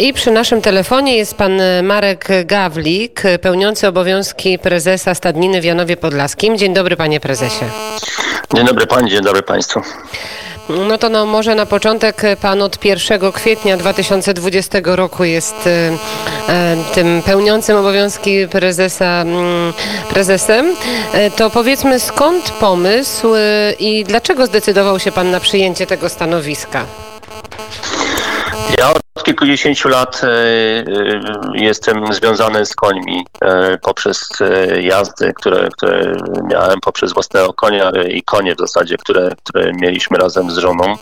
I przy naszym telefonie jest pan Marek Gawlik, pełniący obowiązki prezesa Stadniny w Janowie Podlaskim. Dzień dobry panie prezesie. Dzień dobry pani, dzień dobry państwu. No to no, może na początek pan od 1 kwietnia 2020 roku jest e, e, tym pełniącym obowiązki prezesa, mm, prezesem. E, to powiedzmy skąd pomysł e, i dlaczego zdecydował się pan na przyjęcie tego stanowiska? Ja od kilkudziesięciu lat e, e, jestem związany z końmi e, poprzez jazdy, które, które miałem poprzez własnego konia i konie w zasadzie, które, które mieliśmy razem z żoną.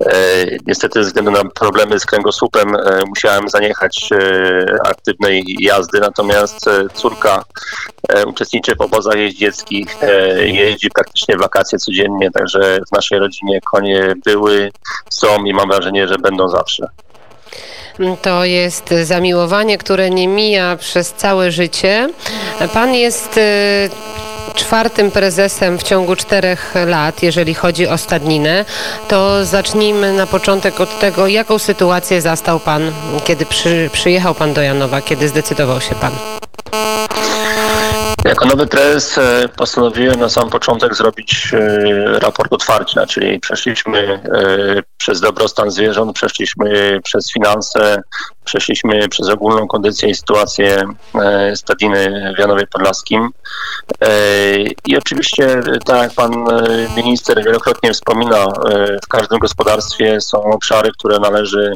E, niestety ze względu na problemy z kręgosłupem e, musiałem zaniechać e, aktywnej jazdy, natomiast córka uczestniczy w obozach jeździeckich, jeździ praktycznie w wakacje codziennie, także w naszej rodzinie konie były, są i mam wrażenie, że będą zawsze. To jest zamiłowanie, które nie mija przez całe życie. Pan jest czwartym prezesem w ciągu czterech lat, jeżeli chodzi o stadninę. To zacznijmy na początek od tego, jaką sytuację zastał pan, kiedy przy, przyjechał pan do Janowa, kiedy zdecydował się pan. Jako nowy prezes e, postanowiłem na sam początek zrobić e, raport otwarcia, czyli przeszliśmy e, przez dobrostan zwierząt, przeszliśmy przez finanse, przeszliśmy przez ogólną kondycję i sytuację e, stadiny w Janowie Podlaskim. E, I oczywiście, e, tak jak pan e, minister wielokrotnie wspomina, e, w każdym gospodarstwie są obszary, które należy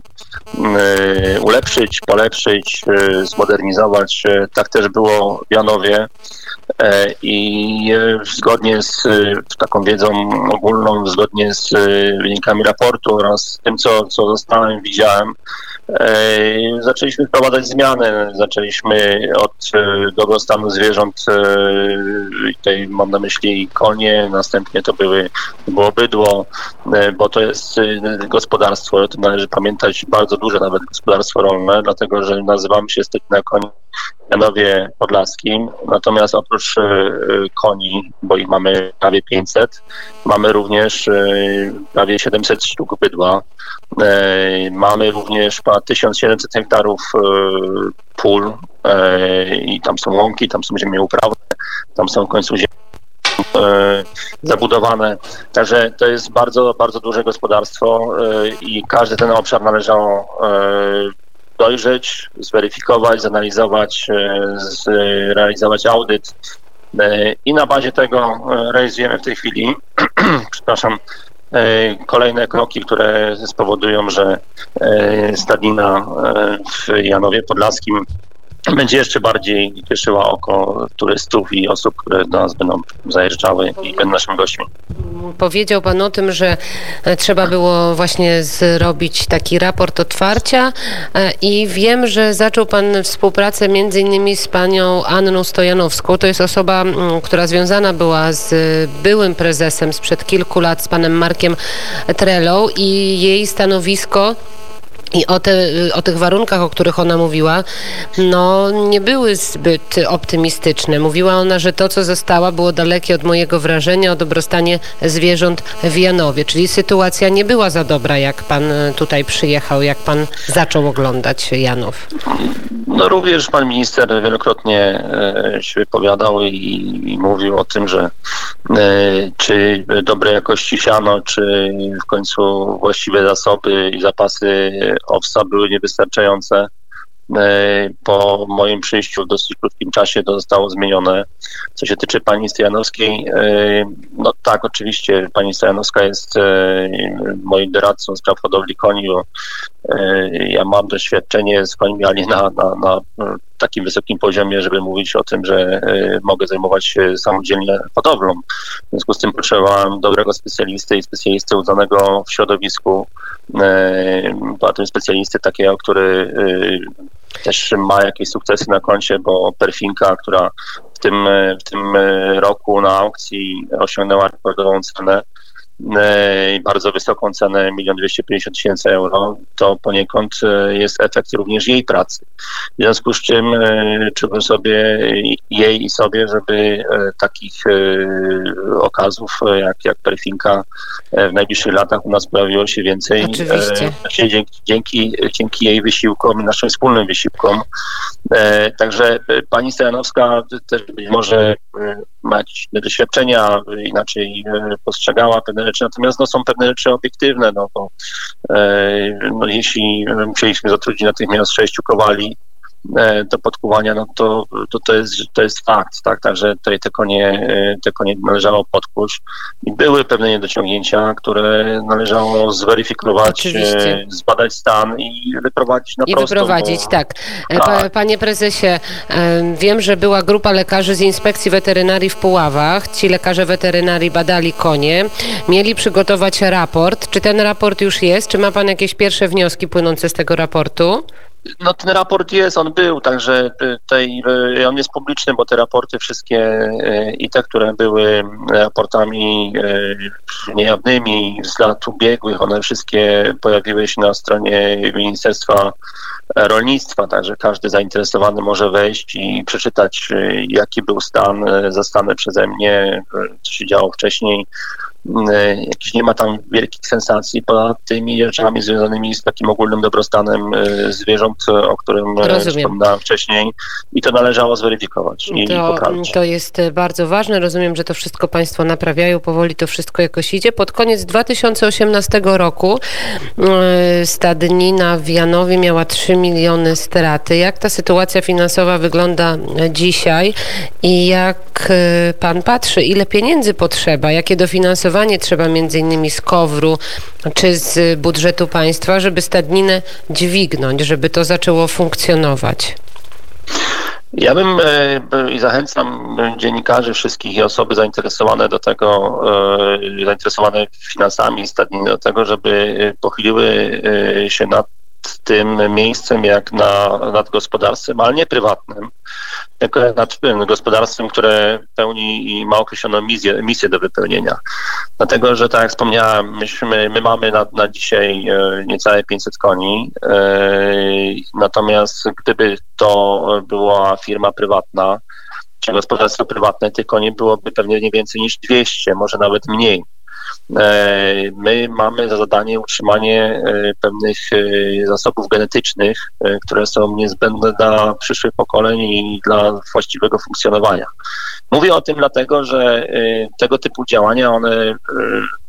e, ulepszyć, polepszyć, e, zmodernizować. E, Tak też było w Janowie. E, I e, zgodnie z e, taką wiedzą ogólną, zgodnie z wynikami raportu oraz tym, co, co dostałem, widziałem, zaczęliśmy wprowadzać zmiany. Zaczęliśmy od dobrostanu zwierząt, tutaj mam na myśli konie, następnie to były było bydło, bo to jest gospodarstwo, o tym należy pamiętać, bardzo duże nawet gospodarstwo rolne, dlatego że nazywamy się Stadina Koni w Janowie Podlaskim. Natomiast oprócz e, koni, bo ich mamy prawie 500, mamy również e, prawie 700 sztuk bydła. E, Mamy również ponad 1700 hektarów pól i tam są łąki, tam są ziemie uprawne, tam są w końcu ziemie zabudowane. Także to jest bardzo, bardzo duże gospodarstwo i każdy ten obszar należało dojrzeć, zweryfikować, zanalizować, e, zrealizować audyt. E, i na bazie tego e, realizujemy w tej chwili, przepraszam, kolejne kroki, które spowodują, że stadnina w Janowie Podlaskim będzie jeszcze bardziej cieszyła oko turystów i osób, które do nas będą zajeżdżały i będą naszymi gośćmi. Powiedział Pan o tym, że e, trzeba było właśnie zrobić taki raport otwarcia e, i wiem, że zaczął Pan współpracę między innymi z panią Anną Stojanowską. To jest osoba, która związana była z byłym prezesem sprzed kilku lat, z panem Markiem Trelą i jej stanowisko i o, te, o tych warunkach, o których ona mówiła, no nie były zbyt optymistyczne. Mówiła ona, że to, co została, było dalekie od mojego wrażenia o dobrostanie zwierząt w Janowie. Czyli sytuacja nie była za dobra, jak pan e, tutaj przyjechał, jak pan zaczął oglądać Janów. No również pan minister wielokrotnie e, się wypowiadał i, i mówił o tym, że e, czy dobrej jakości siano, czy w końcu właściwe zasoby i zapasy owsa były niewystarczające. E, Po moim przyjściu w dosyć krótkim czasie to zostało zmienione. Co się tyczy pani Stojanowskiej, e, no tak, oczywiście pani Stojanowska jest e, moim doradcą spraw hodowli koni, bo ja mam doświadczenie z końmi, ale na, na, na e, takim wysokim poziomie, żeby mówić o tym, że e, mogę zajmować się samodzielnie hodowlą. W związku z tym potrzebowałem dobrego specjalisty i specjalisty uznanego w środowisku, e, poza tym specjalisty takiego, który e, też ma jakieś sukcesy na koncie, bo Perfinka, która w tym, e, w tym e, roku na aukcji osiągnęła rekordową cenę, e, bardzo wysoką cenę 1 250 tysięcy euro, to poniekąd e, jest efekt również jej pracy. W związku z czym czułem sobie jej i sobie, żeby takich okazów jak, jak Perfinka w najbliższych latach u nas pojawiło się więcej. Oczywiście. Dzięki, dzięki, dzięki jej wysiłkom, naszym wspólnym wysiłkom. Także pani Stojanowska też może ma jakieś doświadczenia, inaczej postrzegała pewne rzeczy, natomiast no, są pewne rzeczy obiektywne, no bo e, no, jeśli musieliśmy zatrudnić natychmiast sześciu kowali, E, do podkuwania, no to, to, to, jest, to jest fakt, tak, także tutaj te konie, e, te konie należało podkuć i były pewne niedociągnięcia, które należało zweryfikować, e, Oczywiście. zbadać stan i wyprowadzić na I prostą, wyprowadzić, bo... tak. tak. Panie prezesie, wiem, że była grupa lekarzy z inspekcji weterynarii w Puławach. Ci lekarze weterynarii badali konie, mieli przygotować raport. Czy ten raport już jest? Czy ma pan jakieś pierwsze wnioski płynące z tego raportu? No ten raport jest, on był, także tutaj on jest publiczny, bo te raporty wszystkie e, i te, które były raportami niejawnymi z lat ubiegłych, one wszystkie pojawiły się na stronie Ministerstwa Rolnictwa, także każdy zainteresowany może wejść i przeczytać, jaki był stan zastany przeze mnie, co się działo wcześniej jakiś nie ma tam wielkich sensacji poza tymi rzeczami związanymi z takim ogólnym dobrostanem e, zwierząt, o którym e, wspomniałem wcześniej i to należało zweryfikować i to, poprawić. To jest bardzo ważne. Rozumiem, że to wszystko Państwo naprawiają, powoli to wszystko jakoś idzie. Pod koniec 2018 roku stadnina w Janowie miała 3 miliony straty. Jak ta sytuacja finansowa wygląda dzisiaj i jak Pan patrzy, ile pieniędzy potrzeba, jakie dofinansowanie dofinansowanie trzeba innymi z KOWR-u czy z budżetu państwa, żeby stadninę dźwignąć, żeby to zaczęło funkcjonować? Ja bym e, i zachęcam dziennikarzy wszystkich i osoby zainteresowane do tego, e, zainteresowane finansami stadniny do tego, żeby pochyliły e, się nad tym miejscem jak na, nad gospodarstwem, ale nie prywatnym, tylko nad gospodarstwem, które pełni i ma określoną misję, misję do wypełnienia. Dlatego, że tak jak wspomniałem, myśmy, my mamy na, na dzisiaj e, niecałe 500 koni, e, natomiast gdyby to była firma prywatna, czy gospodarstwo prywatne, tych koni byłoby pewnie nie więcej niż 200, może nawet mniej. E, my mamy za zadanie utrzymanie e, pewnych e, zasobów genetycznych, które są niezbędne dla przyszłych pokoleń i dla właściwego funkcjonowania. Mówię o tym dlatego, że tego typu działania one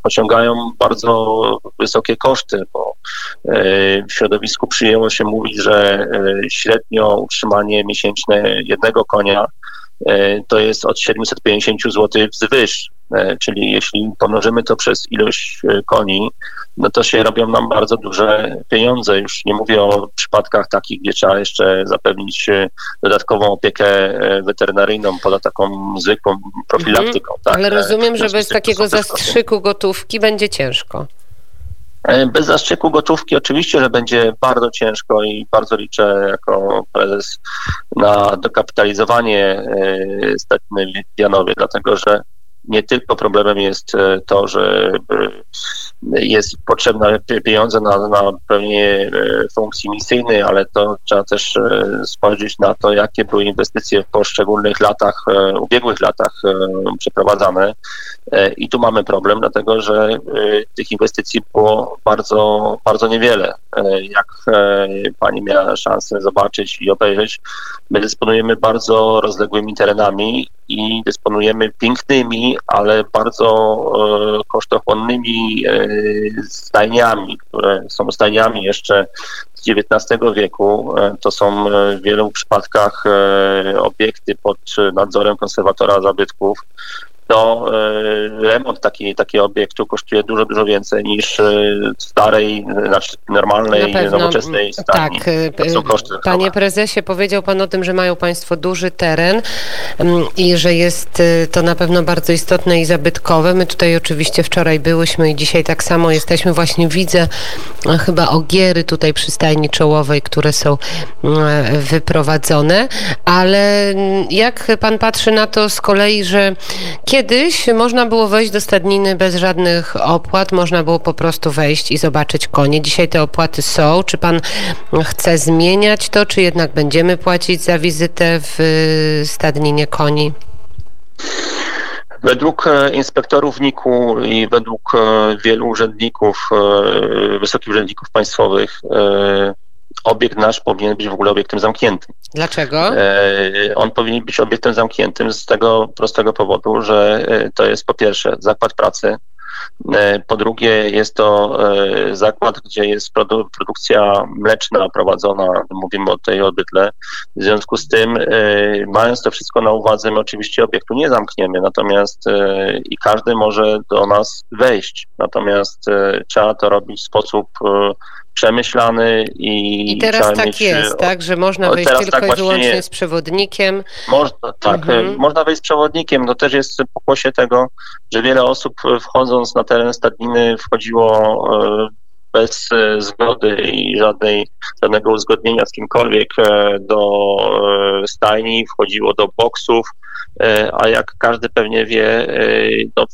osiągają bardzo wysokie koszty, bo w środowisku przyjęło się mówić, że średnio utrzymanie miesięczne jednego konia to jest od 750 zł wzwyż. E, czyli jeśli pomnożymy to przez ilość e, koni, no to się robią nam bardzo duże pieniądze. Już nie mówię o przypadkach takich, gdzie trzeba jeszcze zapewnić e, dodatkową opiekę weterynaryjną poza taką zwykłą profilaktyką. Mhm. Tak? Ale rozumiem, że bez takiego zastrzyku gotówki będzie ciężko. Bez zastrzyku gotówki oczywiście, że będzie bardzo ciężko i bardzo liczę jako prezes na dokapitalizowanie Stadniny Janowie, dlatego że nie tylko problemem jest e, to, że e, jest potrzebne pieniądze na, na pełnienie e, funkcji misyjnej, ale to trzeba też spojrzeć na to, jakie były inwestycje w poszczególnych latach, ubiegłych latach przeprowadzane. I tu mamy problem, dlatego że tych inwestycji było bardzo, bardzo niewiele. Jak pani miała szansę zobaczyć i obejrzeć, my dysponujemy bardzo rozległymi terenami i dysponujemy pięknymi, ale bardzo e, kosztochłonnymi e, stajniami, które są stajniami jeszcze z XIX wieku. E, to są w wielu przypadkach obiekty pod nadzorem konserwatora zabytków to e, remont takiej, takiego obiektu kosztuje dużo, dużo więcej niż e, starej, znaczy normalnej, nowoczesnej stani. Tak, e, panie prezesie, powiedział pan o tym, że mają państwo duży teren mm, i że jest to na pewno bardzo istotne i zabytkowe. My tutaj oczywiście wczoraj byłyśmy i dzisiaj tak samo jesteśmy. Właśnie widzę chyba ogiery tutaj przy stajni czołowej, które są wyprowadzone, ale mm, jak pan patrzy na to z kolei, że kiedy Kiedyś można było wejść do stadniny bez żadnych opłat, można było po prostu wejść i zobaczyć konie. Dzisiaj te opłaty są. Czy pan chce zmieniać to, czy jednak będziemy płacić za wizytę w stadninie koni? Według e, inspektorów NIK-u i według e, wielu urzędników, e, wysokich urzędników państwowych, obiekt nasz powinien być w ogóle obiektem zamkniętym. Dlaczego? On powinien być obiektem zamkniętym z tego prostego powodu, że to jest po pierwsze zakład pracy, E, po drugie, jest to e, zakład, gdzie jest produ produkcja mleczna prowadzona, mówimy o tej obydle. W związku z tym, e, mając to wszystko na uwadze, my oczywiście obiektu nie zamkniemy, natomiast i każdy może do nas wejść. Natomiast trzeba to robić w sposób przemyślany i. I teraz tak mieć, jest, tak, że można wejść tylko tak i wyłącznie z przewodnikiem. Można, tak, mhm. można wejść z przewodnikiem. To też jest pokłosie tego, że wiele osób wchodząc na teren stadniny wchodziło e, bez e, zgody i żadnej, żadnego uzgodnienia z kimkolwiek e, do stajni, wchodziło do boksów, a jak każdy pewnie wie, no,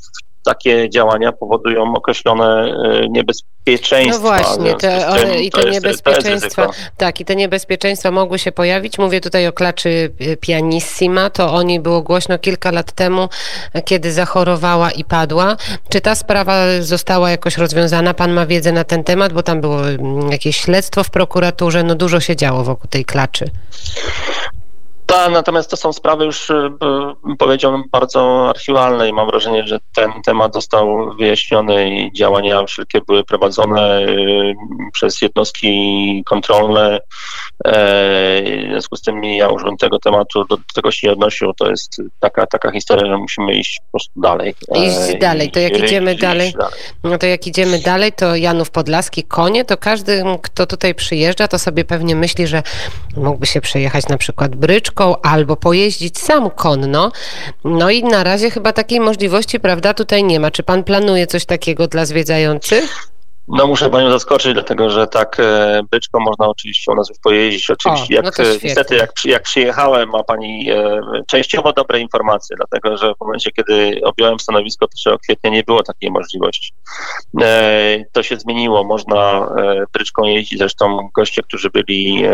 takie działania powodują określone e, niebezpieczeństwa. No właśnie, te, one, i te jest, niebezpieczeństwa, tak, i te niebezpieczeństwa mogły się pojawić. Mówię tutaj o klaczy e, Pianissima, to o niej było głośno kilka lat temu, kiedy zachorowała i padła. Czy ta sprawa została jakoś rozwiązana? Pan ma wiedzę na ten temat, bo tam było mm, jakieś śledztwo w prokuraturze, no dużo się działo wokół tej klaczy. Ta, natomiast to są sprawy już, e, powiedziałbym, bardzo archiwalne i mam wrażenie, że ten temat został wyjaśniony i działania wszelkie były prowadzone e, przez jednostki kontrolne. E, w związku z tym ja już bym tego tematu, do tego się nie odnosił. To jest taka, taka historia, że musimy iść po prostu dalej. Iść dalej. To jak idziemy dalej, dalej, no to jak idziemy dalej, to Janów Podlaski, konie, to każdy, kto tutaj przyjeżdża, to sobie pewnie myśli, że mógłby się przejechać na przykład bryczką, albo pojeździć sam konno. No i na razie chyba takiej możliwości, prawda, tutaj nie ma. Czy pan planuje coś takiego dla zwiedzających? No muszę panią zaskoczyć, dlatego że tak e, byczką można oczywiście u nas już pojeździć. Oczywiście, o, no jak, e, niestety jak, jak przyjechałem, ma pani e, częściowo dobre informacje, dlatego że w momencie, kiedy objąłem stanowisko 1 kwietnia nie było takiej możliwości. E, to się zmieniło, można e, bryczką jeździć, zresztą goście, którzy byli e,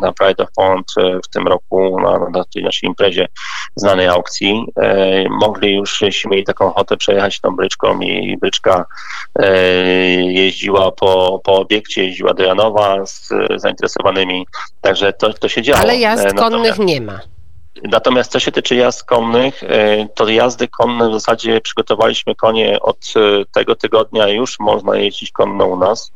na Pride of Pond w tym roku, na, na tej naszej imprezie znanej aukcji, mogli już, jeśli mieli taką ochotę, przejechać tą bryczką i bryczka jeździła po, po obiekcie, jeździła do Janowa z zainteresowanymi, także to, to się działo. Ale jazd e, konnych nie ma. Natomiast co się tyczy jazd konnych, e, to jazdy konne w zasadzie przygotowaliśmy konie od e, tego tygodnia, już można jeździć konno u nas.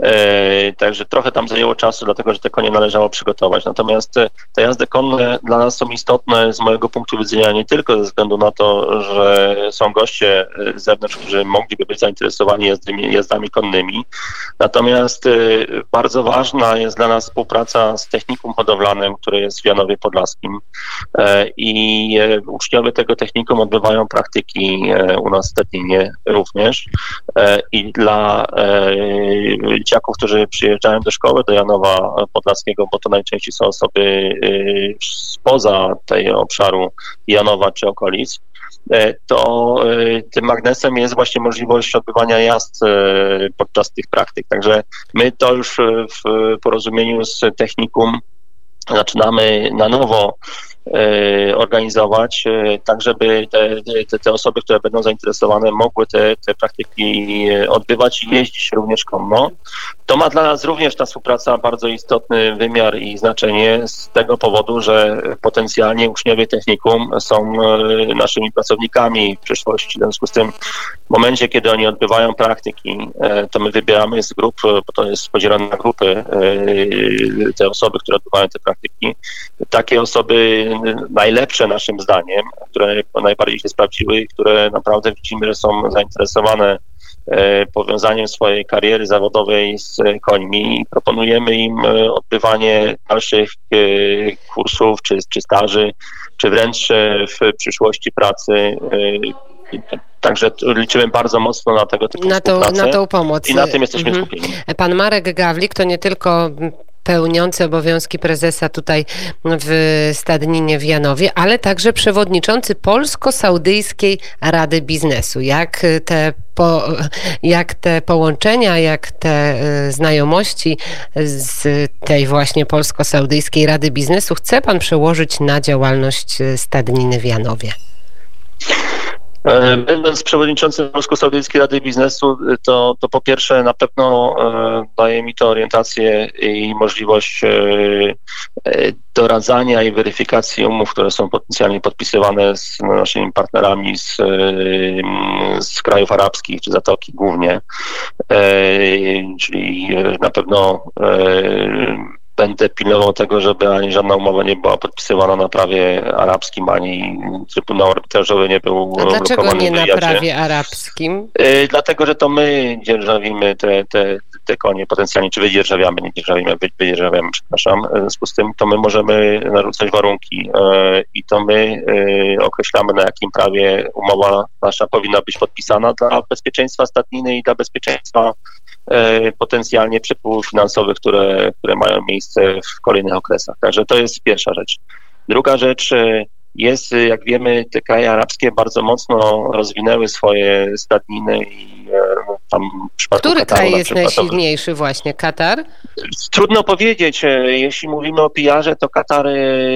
E, także trochę tam zajęło czasu, dlatego że te konie należało przygotować. Natomiast te jazdy konne dla nas są istotne z mojego punktu widzenia nie tylko ze względu na to, że są goście z zewnątrz, którzy mogliby być zainteresowani jazdami, jazdami konnymi. Natomiast bardzo ważna jest dla nas współpraca z technikum hodowlanym, które jest w Janowie Podlaskim. E, i e, uczniowie tego technikum odbywają praktyki e, u nas w Stadninie również i dla dzieciaków, którzy przyjeżdżają do szkoły do Janowa Podlaskiego, bo to najczęściej są osoby spoza tego obszaru Janowa czy okolic, to tym magnesem jest właśnie możliwość odbywania jazd podczas tych praktyk. Także my to już w porozumieniu z technikum zaczynamy na nowo organizować, e, tak żeby te, te, te, osoby, które będą zainteresowane, mogły te, te praktyki odbywać i jeździć również konno. To ma dla nas również ta współpraca bardzo istotny wymiar i znaczenie z tego powodu, że potencjalnie uczniowie technikum są e, naszymi pracownikami w przyszłości. W związku z tym w momencie, kiedy oni odbywają praktyki, to my wybieramy z grup, bo to jest podzielone na grupy, te osoby, które odbywają te praktyki. Takie osoby najlepsze naszym zdaniem, które najbardziej się sprawdziły i które naprawdę widzimy, że są zainteresowane e, powiązaniem swojej kariery zawodowej z końmi. Proponujemy im e, odbywanie dalszych e, kursów czy, czy staży, czy wręcz w przyszłości pracy Także liczymy bardzo mocno na tego typu na tą, na tą pomoc. I na tym jesteśmy mhm. skupieni. Pan Marek Gawlik to nie tylko pełniący obowiązki prezesa tutaj w Stadninie w Janowie, ale także przewodniczący Polsko-Saudyjskiej Rady Biznesu. Jak te, po, jak te połączenia, jak te y, znajomości z tej właśnie Polsko-Saudyjskiej Rady Biznesu chce pan przełożyć na działalność Stadniny w Janowie? E, będąc przewodniczącym Polsko-Saudyjskiej Rady Biznesu, to, to po pierwsze na pewno e, daje mi to orientację i możliwość e, doradzania i weryfikacji umów, które są potencjalnie podpisywane z naszymi partnerami z, z krajów arabskich czy Zatoki głównie. Czyli na pewno będę pilnował tego, żeby ani żadna umowa nie była podpisywana na prawie arabskim, ani Trybunał Arbitrażowy nie był A dlaczego nie na prawie arabskim? Yy, dlatego, że to my dzierżawimy te, te, te konie potencjalnie, czy wydzierżawiamy, nie dzierżawimy, wydzierżawiamy, przepraszam. W związku z tym to my możemy narzucać warunki yy, i to my yy, określamy, na jakim prawie umowa nasza powinna być podpisana dla bezpieczeństwa stadniny i dla bezpieczeństwa potencjalnie przepływów finansowych, które, które mają miejsce w kolejnych okresach. Także to jest pierwsza rzecz. Druga rzecz, e, jest, jak wiemy, te kraje arabskie bardzo mocno rozwinęły swoje stadniny i e, Który Kataru, kraj jest najsilniejszy właśnie? Katar? Trudno powiedzieć. Jeśli mówimy o PR-ze, to Katar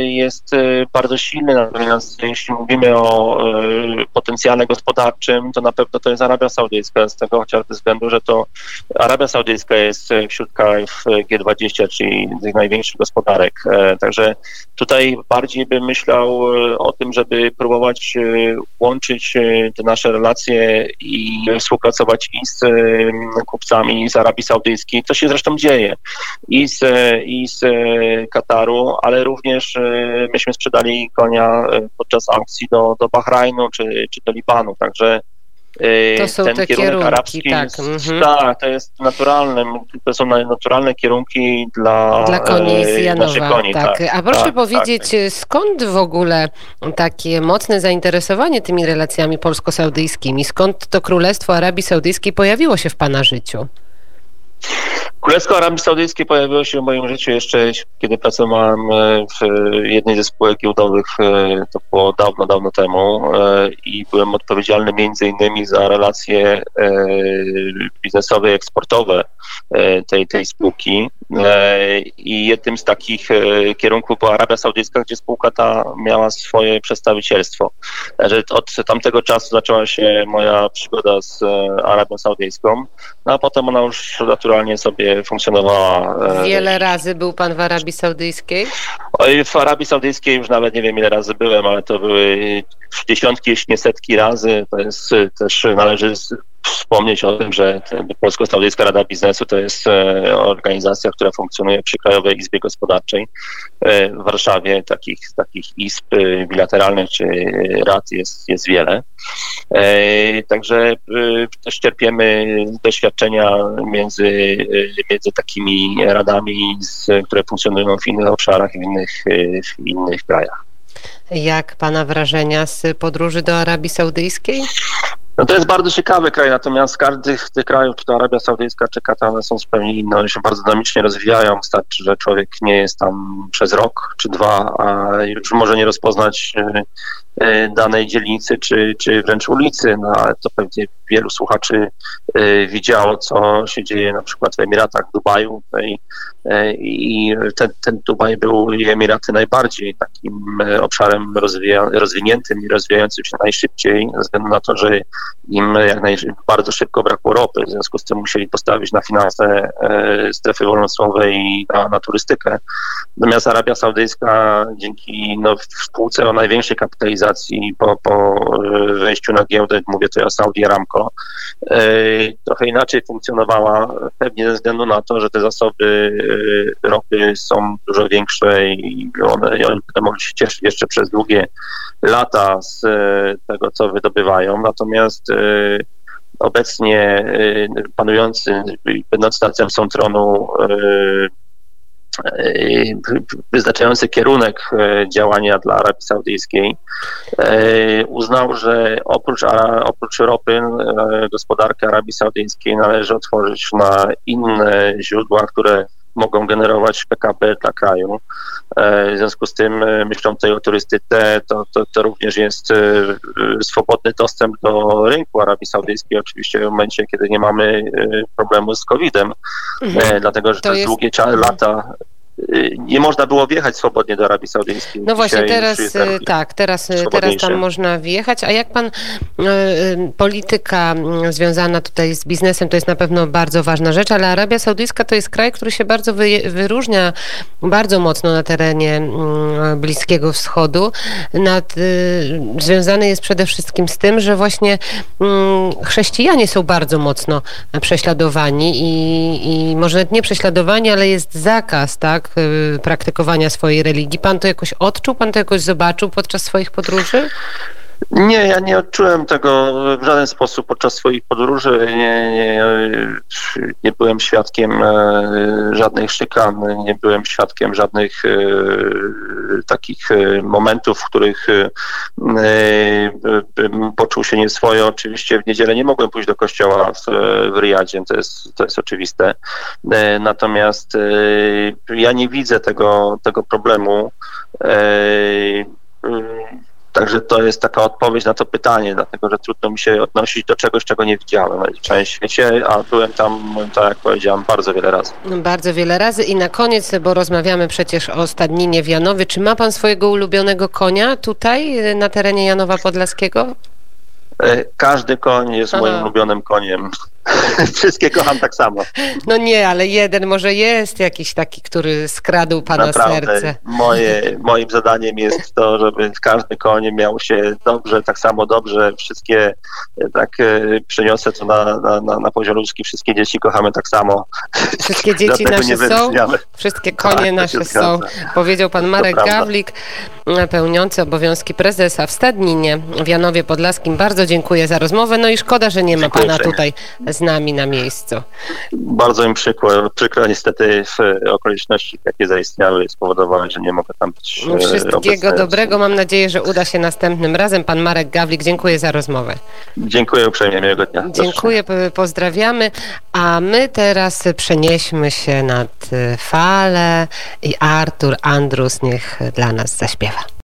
jest bardzo silny, natomiast jeśli mówimy o potencjale gospodarczym, to na pewno to jest Arabia Saudyjska, z tego chociażby względu, że to Arabia Saudyjska jest wśród krajów G20, czyli tych największych gospodarek. Także tutaj bardziej bym myślał o tym, żeby próbować e, łączyć e, te nasze relacje i współpracować i z e, kupcami z Arabii Saudyjskiej, co się zresztą dzieje, i z, i z Kataru, ale również myśmy sprzedali konia podczas akcji do, do Bahrajnu czy, czy do Libanu, także to są ten te kierunek kierunki, arabski. Tak, mhm. tak, to jest naturalne, to są naturalne kierunki dla, dla koni z y, Janowa. Koni, tak. tak. A proszę tak, powiedzieć, tak. skąd w ogóle takie mocne zainteresowanie tymi relacjami polsko-saudyjskimi? Skąd to Królestwo Arabii Saudyjskiej pojawiło się w Pana życiu? Królestwo Arabii Saudyjskiej pojawiło się w moim życiu jeszcze, kiedy pracowałem e, w jednej ze spółek giełdowych, e, to było dawno, dawno temu e, i byłem odpowiedzialny między innymi za relacje biznesowe i eksportowe tej, tej spółki i jednym z takich kierunków była Arabia Saudyjska, gdzie spółka ta miała swoje przedstawicielstwo. Także od tamtego czasu zaczęła się moja przygoda z Arabią Saudyjską, no a potem ona już naturalnie sobie funkcjonowała. E, Wiele razy był pan w Arabii Saudyjskiej? W Arabii Saudyjskiej już nawet nie wiem ile razy byłem, ale to były dziesiątki, jeśli nie setki razy. To jest też należy wspomnieć o tym, że Polsko-Saudyjska Rada Biznesu to jest e, organizacja, która funkcjonuje przy Krajowej Izbie Gospodarczej e, w Warszawie. Takich, takich izb bilateralnych czy rad jest, jest wiele. E, także też czerpiemy doświadczenia między, między takimi radami, które funkcjonują w innych obszarach, w innych, w innych krajach. Jak Pana wrażenia z podróży do Arabii Saudyjskiej? No to jest bardzo ciekawy kraj, natomiast każdy z tych krajów, czy to Arabia Saudyjska, czy Katar, są zupełnie inne, one się bardzo dynamicznie rozwijają, wystarczy, że człowiek nie jest tam przez rok czy dwa, a już może nie rozpoznać e, e, danej dzielnicy, czy, czy wręcz ulicy, no ale to pewnie wielu słuchaczy e, widziało, co się dzieje na przykład w Emiratach, w Dubaju i ten, ten Dubaj był i Emiraty najbardziej takim obszarem rozwija, rozwiniętym i rozwijającym się najszybciej, ze względu na to, że im jak naj, bardzo szybko brakło ropy, w związku z tym musieli postawić na finanse e, strefy wolnocłowe i na, na turystykę. Natomiast Arabia Saudyjska dzięki no, spółce o największej kapitalizacji po, po e, wejściu na giełdę, mówię tutaj o Saudi Aramco, e, trochę inaczej funkcjonowała, pewnie ze względu na to, że te zasoby ropy są dużo większe i one, i oni mogli się cieszyć jeszcze przez długie lata z tego, co wydobywają. Natomiast obecnie panujący, będąc stacją tronu wyznaczający kierunek działania dla Arabii Saudyjskiej, uznał, że oprócz, oprócz ropy gospodarkę Arabii Saudyjskiej należy otworzyć na inne źródła, które mogą generować PKB dla kraju. W związku z tym myślą tutaj o turystyce, to, to, to również jest swobodny dostęp do rynku Arabii Saudyjskiej, oczywiście w momencie, kiedy nie mamy problemu z COVID-em, mhm. dlatego że to, to jest... długie lata nie można było wjechać swobodnie do Arabii Saudyjskiej. No właśnie, teraz y, tak, teraz, y, teraz tam można wjechać. A jak pan, polityka mm, związana tutaj z biznesem to jest na pewno bardzo ważna rzecz, ale Arabia Saudyjska to jest kraj, który się bardzo wyróżnia bardzo mocno na terenie mm, Bliskiego Wschodu. Nad, związany jest przede wszystkim z tym, że właśnie mm, chrześcijanie są bardzo mocno prześladowani i, i może nie prześladowani, ale jest zakaz, tak, Y, praktykowania swojej religii. Pan to jakoś odczuł, pan to jakoś zobaczył podczas swoich podróży? Nie, ja nie odczułem tego w żaden sposób podczas swoich podróży. Nie, nie, nie byłem świadkiem e, żadnych szykan, nie byłem świadkiem żadnych e, takich e, momentów, w których bym poczuł się nieswojo. Oczywiście w niedzielę nie mogłem pójść do kościoła w, w Riyadzie, to jest, to jest oczywiste. Natomiast ja nie widzę tego, tego problemu Także to jest taka odpowiedź na to pytanie, dlatego że trudno mi się odnosić do czegoś, czego nie widziałem w całym świecie, a byłem tam, tak jak powiedziałam, bardzo wiele razy. Bardzo wiele razy i na koniec, bo rozmawiamy przecież o stadninie w Janowie, czy ma pan swojego ulubionego konia tutaj na terenie Janowa Podlaskiego? E, każdy koń jest Aha. moim ulubionym koniem. Wszystkie kocham tak samo. No nie, ale jeden może jest jakiś taki, który skradł pana Naprawdę, serce. Moje, moim zadaniem jest to, żeby każdy koń miał się dobrze, tak samo dobrze. Wszystkie, tak e, przeniosę to na, na, na, na poziom ludzki, wszystkie dzieci kochamy tak samo. Wszystkie dzieci nasze są, wszystkie konie tak, nasze są. Powiedział pan Marek Gawlik, pełniący obowiązki prezesa w Stadninie w Janowie Podlaskim. Bardzo dziękuję za rozmowę. No i szkoda, że nie ma dziękuję pana tutaj z nami na miejscu. Bardzo mi przykro, przykro niestety w okoliczności, jakie zaistniały, spowodowały, że nie mogę tam być no, Wszystkiego obecny. dobrego. Mam nadzieję, że uda się następnym razem. Pan Marek Gawlik, dziękuję za rozmowę. Dziękuję uprzejmie, miłego dnia. Dziękuję, pozdrawiamy. A my teraz przenieśmy się nad falę i Artur Andrus niech dla nas zaśpiewa.